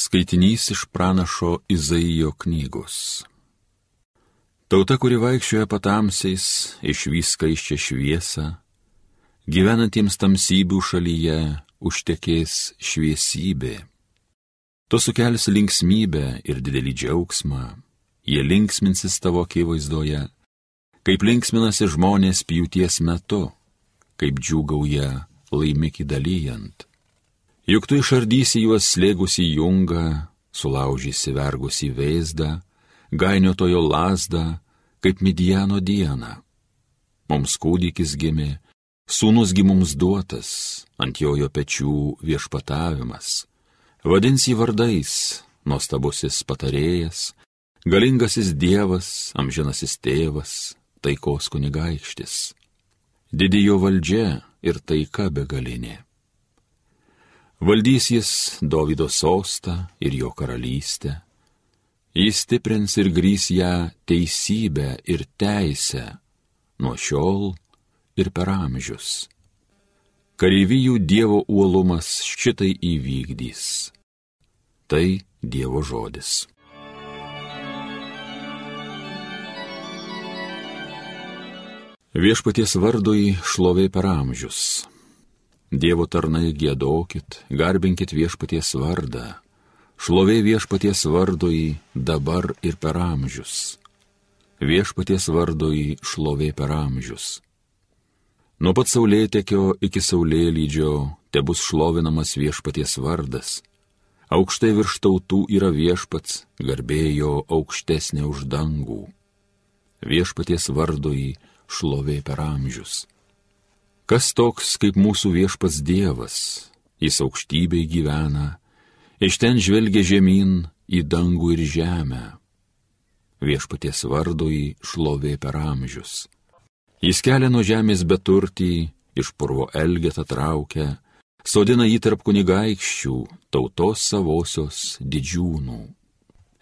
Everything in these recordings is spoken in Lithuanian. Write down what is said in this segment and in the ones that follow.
Skaitinys iš pranašo Izaijo knygos. Tauta, kuri vaikščioja patamsiais, išvys skaiščią šviesą, gyvenantiems tamsybių šalyje užtekės šviesybė. Tu sukelsi linksmybę ir didelį džiaugsmą, jie linksminsis tavo akivaizdoje, kaip linksminasi žmonės pjūties metu, kaip džiūgauja laimikį dalyjant. Juk tu išardysi juos slėgusi jungą, sulaužysi vergusi vėzdą, gainiotojo lasdą, kaip Midiano dieną. Mums kūdikis gimė, sūnusgi mums duotas, ant jojo pečių viešpatavimas. Vadins jį vardais, nuostabusis patarėjas, galingasis dievas, amžinasis tėvas, taikos kunigaikštis. Didijo valdžia ir taika begalinė. Valdys jis Davido sostą ir jo karalystę. Jis stiprins ir grys ją teisybę ir teisę nuo šiol ir per amžius. Kareivijų Dievo uolumas šitai įvykdys. Tai Dievo žodis. Viešpaties vardui šlovė per amžius. Dievo tarnai gėdokit, garbinkit viešpaties vardą, šlovė viešpaties vardui dabar ir per amžius. Viešpaties vardui šlovė per amžius. Nuo pat saulėtekio iki saulėlydžio te bus šlovinamas viešpaties vardas. Aukštai virš tautų yra viešpats, garbėjo aukštesnė už dangų. Viešpaties vardui šlovė per amžius. Kas toks kaip mūsų viešpats Dievas, jis aukštybei gyvena, iš ten žvelgia žemyn į dangų ir žemę. Viešpaties vardui šlovė per amžius. Jis kelia nuo žemės beturtį, iš purvo elgetą traukia, sodina jį tarp kunigaikščių, tautos savosios didžiūnų.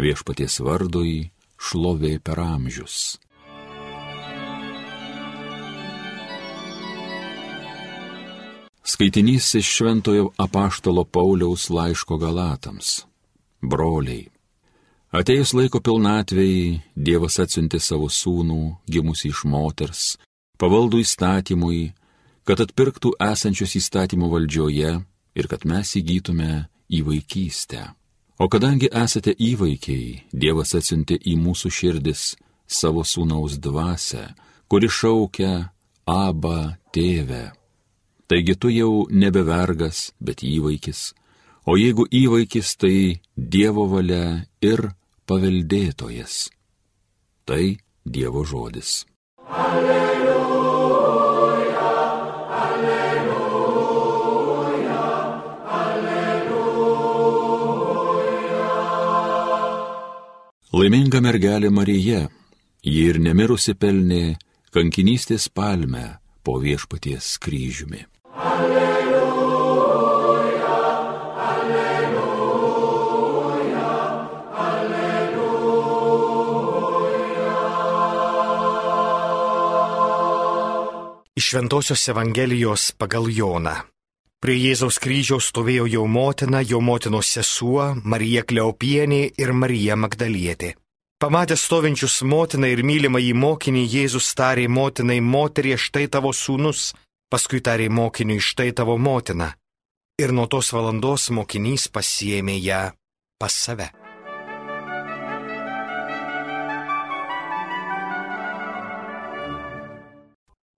Viešpaties vardui šlovė per amžius. Skaitinys iš Šventojo apaštalo Pauliaus laiško Galatams. Broliai. Atėjus laiko pilnatvėjai, Dievas atsiuntė savo sūnų, gimusi iš moters, pavaldų įstatymui, kad atpirktų esančius įstatymų valdžioje ir kad mes įgytume į vaikystę. O kadangi esate įvaikiai, Dievas atsiuntė į mūsų širdis savo sūnaus dvasę, kuri šaukia Aba tėvę. Taigi tu jau nebe vergas, bet įvaikis, o jeigu įvaikis, tai Dievo valia ir paveldėtojas. Tai Dievo žodis. Alleluja, alleluja, alleluja. Laiminga mergelė Marija, ji ir nemirusi pelnė kankinystės palmę po viešpaties kryžiumi. Alleluja, alleluja, alleluja. Iš Šventojios Evangelijos pagal Joną. Prie Jėzaus kryžiaus stovėjo jo motina, jo motinos sesuo, Marija Kleopienė ir Marija Magdalietė. Pamatęs stovinčius motiną ir mylimą į mokinį, Jėzus tarė motinai, moterie, štai tavo sūnus, paskui tarė mokiniui, štai tavo motina. Ir nuo tos valandos mokinys pasiemė ją pas save.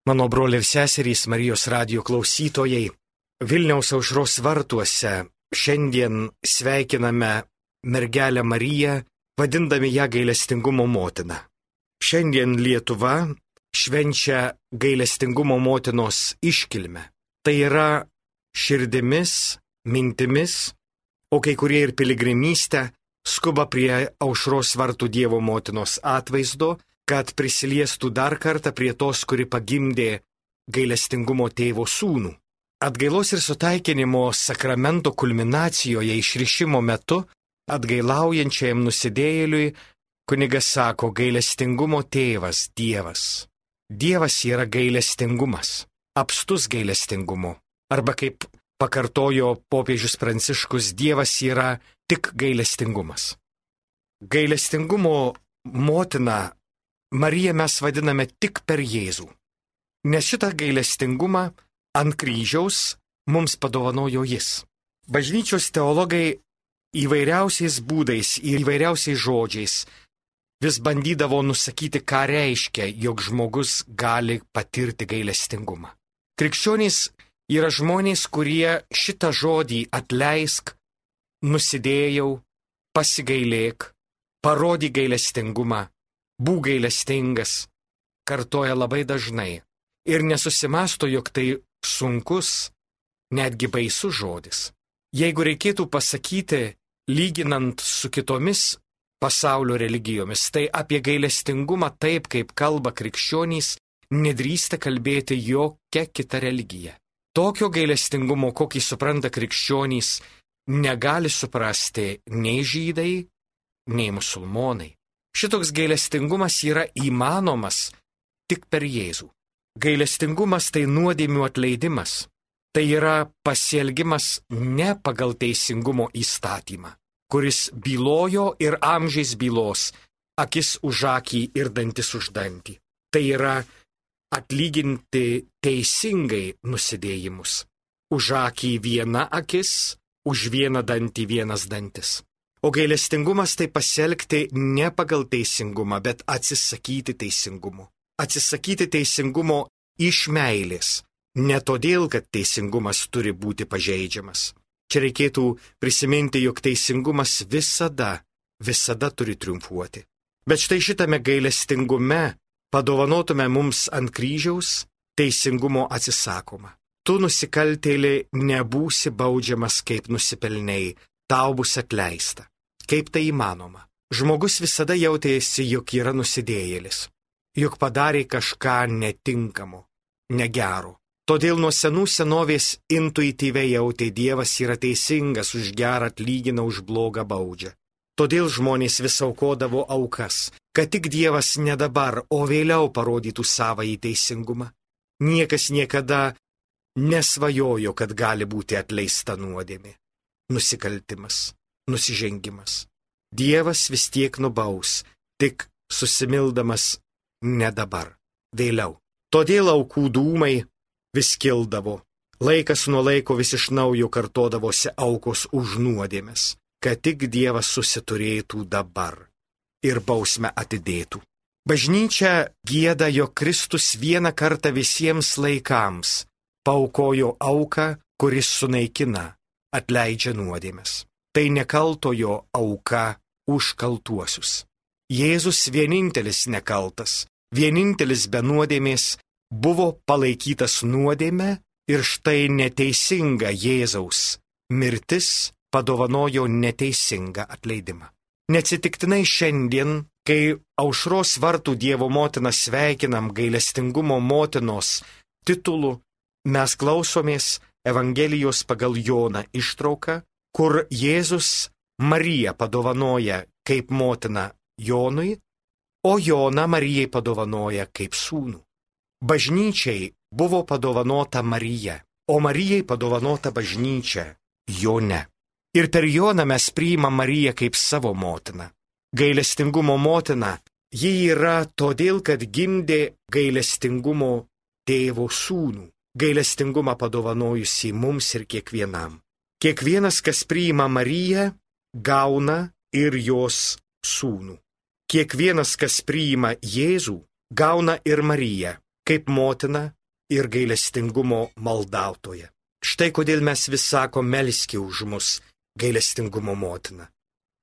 Mano broliai ir seserys Marijos radio klausytojai, Vilniaus aušros vartuose šiandien sveikiname mergelę Mariją, vadindami ją gailestingumo motiną. Šiandien Lietuva švenčia gailestingumo motinos iškilmę. Tai yra širdimis, mintimis, o kai kurie ir piligrimystę skuba prie aušros vartų Dievo motinos atvaizdo, kad prisiliestų dar kartą prie tos, kuri pagimdė gailestingumo tėvo sūnų. Atgailos ir sutaikinimo sakramento kulminacijoje išrišimo metu atgailaujančiajam nusidėjėliui kunigas sako gailestingumo tėvas Dievas. Dievas yra gailestingumas, apstus gailestingumu. Arba kaip pakartojo popiežius Pranciškus, Dievas yra tik gailestingumas. Gailestingumo motina Mariją mes vadiname tik per Jėzų. Nes šitą gailestingumą ant kryžiaus mums padovanojo Jis. Bažnyčios teologai įvairiausiais būdais ir įvairiausiais žodžiais vis bandydavo nusakyti, ką reiškia, jog žmogus gali patirti gailestingumą. Krikščionys yra žmonės, kurie šitą žodį atleisk, nusidėjau, pasigailėk, parodyk gailestingumą, būk gailestingas, kartoja labai dažnai ir nesusimasto, jog tai sunkus, netgi baisus žodis. Jeigu reikėtų pasakyti, lyginant su kitomis pasaulio religijomis, tai apie gailestingumą taip, kaip kalba krikščionys, nedrįsta kalbėti jokia kita religija. Tokio gailestingumo, kokį supranta krikščionys, negali suprasti nei žydai, nei musulmonai. Šitoks gailestingumas yra įmanomas tik per Jėzų. Gailestingumas tai nuodėmių atleidimas. Tai yra pasielgimas ne pagal teisingumo įstatymą, kuris bylojo ir amžiais bylos, akis už akį ir dantis už dantį. Tai yra atlyginti teisingai nusidėjimus. Už akį viena akis, už vieną dantį vienas dantis. O gailestingumas tai pasielgti ne pagal teisingumą, bet atsisakyti teisingumo. Atsisakyti teisingumo iš meilės. Ne todėl, kad teisingumas turi būti pažeidžiamas. Čia reikėtų prisiminti, jog teisingumas visada, visada turi triumfuoti. Bet štai šitame gailestingume padovanotume mums ant kryžiaus teisingumo atsisakoma. Tu nusikaltėlį nebūsi baudžiamas kaip nusipelniai, tau bus atleista. Kaip tai įmanoma? Žmogus visada jautėsi, jog yra nusidėjėlis, jog padarė kažką netinkamo, negero. Todėl nuo senų senovės intuityviai jautė Dievas yra teisingas, už gerą atlygina, už blogą baudžia. Todėl žmonės vis aukodavo aukas, kad tik Dievas ne dabar, o vėliau parodytų savąjį teisingumą. Niekas niekada nesvajojo, kad gali būti atleista nuodėmė. Nusikaltimas nusižengimas. Dievas vis tiek nubaus, tik susimildamas ne dabar, vėliau. Todėl aukų dūmai vis kildavo, laikas nuo laiko vis iš naujo kartodavosi aukos už nuodėmės, kad tik Dievas susiturėtų dabar ir bausmę atidėtų. Bažnyčia gėda, jog Kristus vieną kartą visiems laikams paukojo auką, kuris sunaikina, atleidžia nuodėmės tai nekaltojo auka už kaltuosius. Jėzus vienintelis nekaltas, vienintelis be nuodėmės buvo palaikytas nuodėme ir štai neteisinga Jėzaus mirtis padovanojo neteisingą atleidimą. Neatsitiktinai šiandien, kai aušros vartų Dievo motiną sveikinam gailestingumo motinos titulu, mes klausomės Evangelijos pagal Joną ištrauką, kur Jėzus Mariją padovanoja kaip motina Jonui, o Joną Marijai padovanoja kaip sūnų. Bažnyčiai buvo padovanota Marija, o Marijai padovanota bažnyčia Jone. Ir per Joną mes priimam Mariją kaip savo motiną. Gailestingumo motina, ji yra todėl, kad gimdė gailestingumo tėvo sūnų, gailestingumą padovanojusi mums ir kiekvienam. Kiekvienas, kas priima Mariją, gauna ir jos sūnų. Kiekvienas, kas priima Jėzų, gauna ir Mariją, kaip motina ir gailestingumo maldautoja. Štai kodėl mes vis sako melski už mus, gailestingumo motina.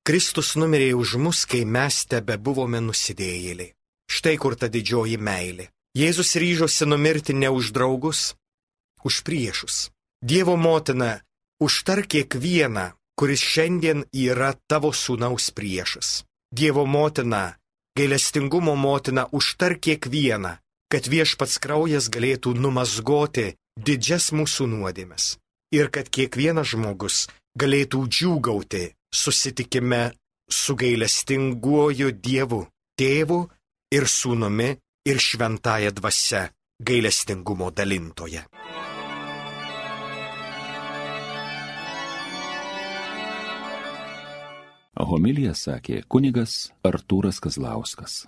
Kristus numirė už mus, kai mes tebe buvome nusidėjėliai. Štai kur ta didžioji meilė. Jėzus ryžosi numirti ne už draugus, už priešus. Dievo motina Užtar kiekvieną, kuris šiandien yra tavo sūnaus priešas. Dievo motina, gailestingumo motina, užtar kiekvieną, kad viešpats kraujas galėtų numazgoti didžias mūsų nuodėmes. Ir kad kiekvienas žmogus galėtų džiūgauti susitikime su gailestinguoju Dievu, tėvu ir sūnumi ir šventąją dvasę gailestingumo dalintoje. Homiliją sakė kunigas Artūras Kazlauskas.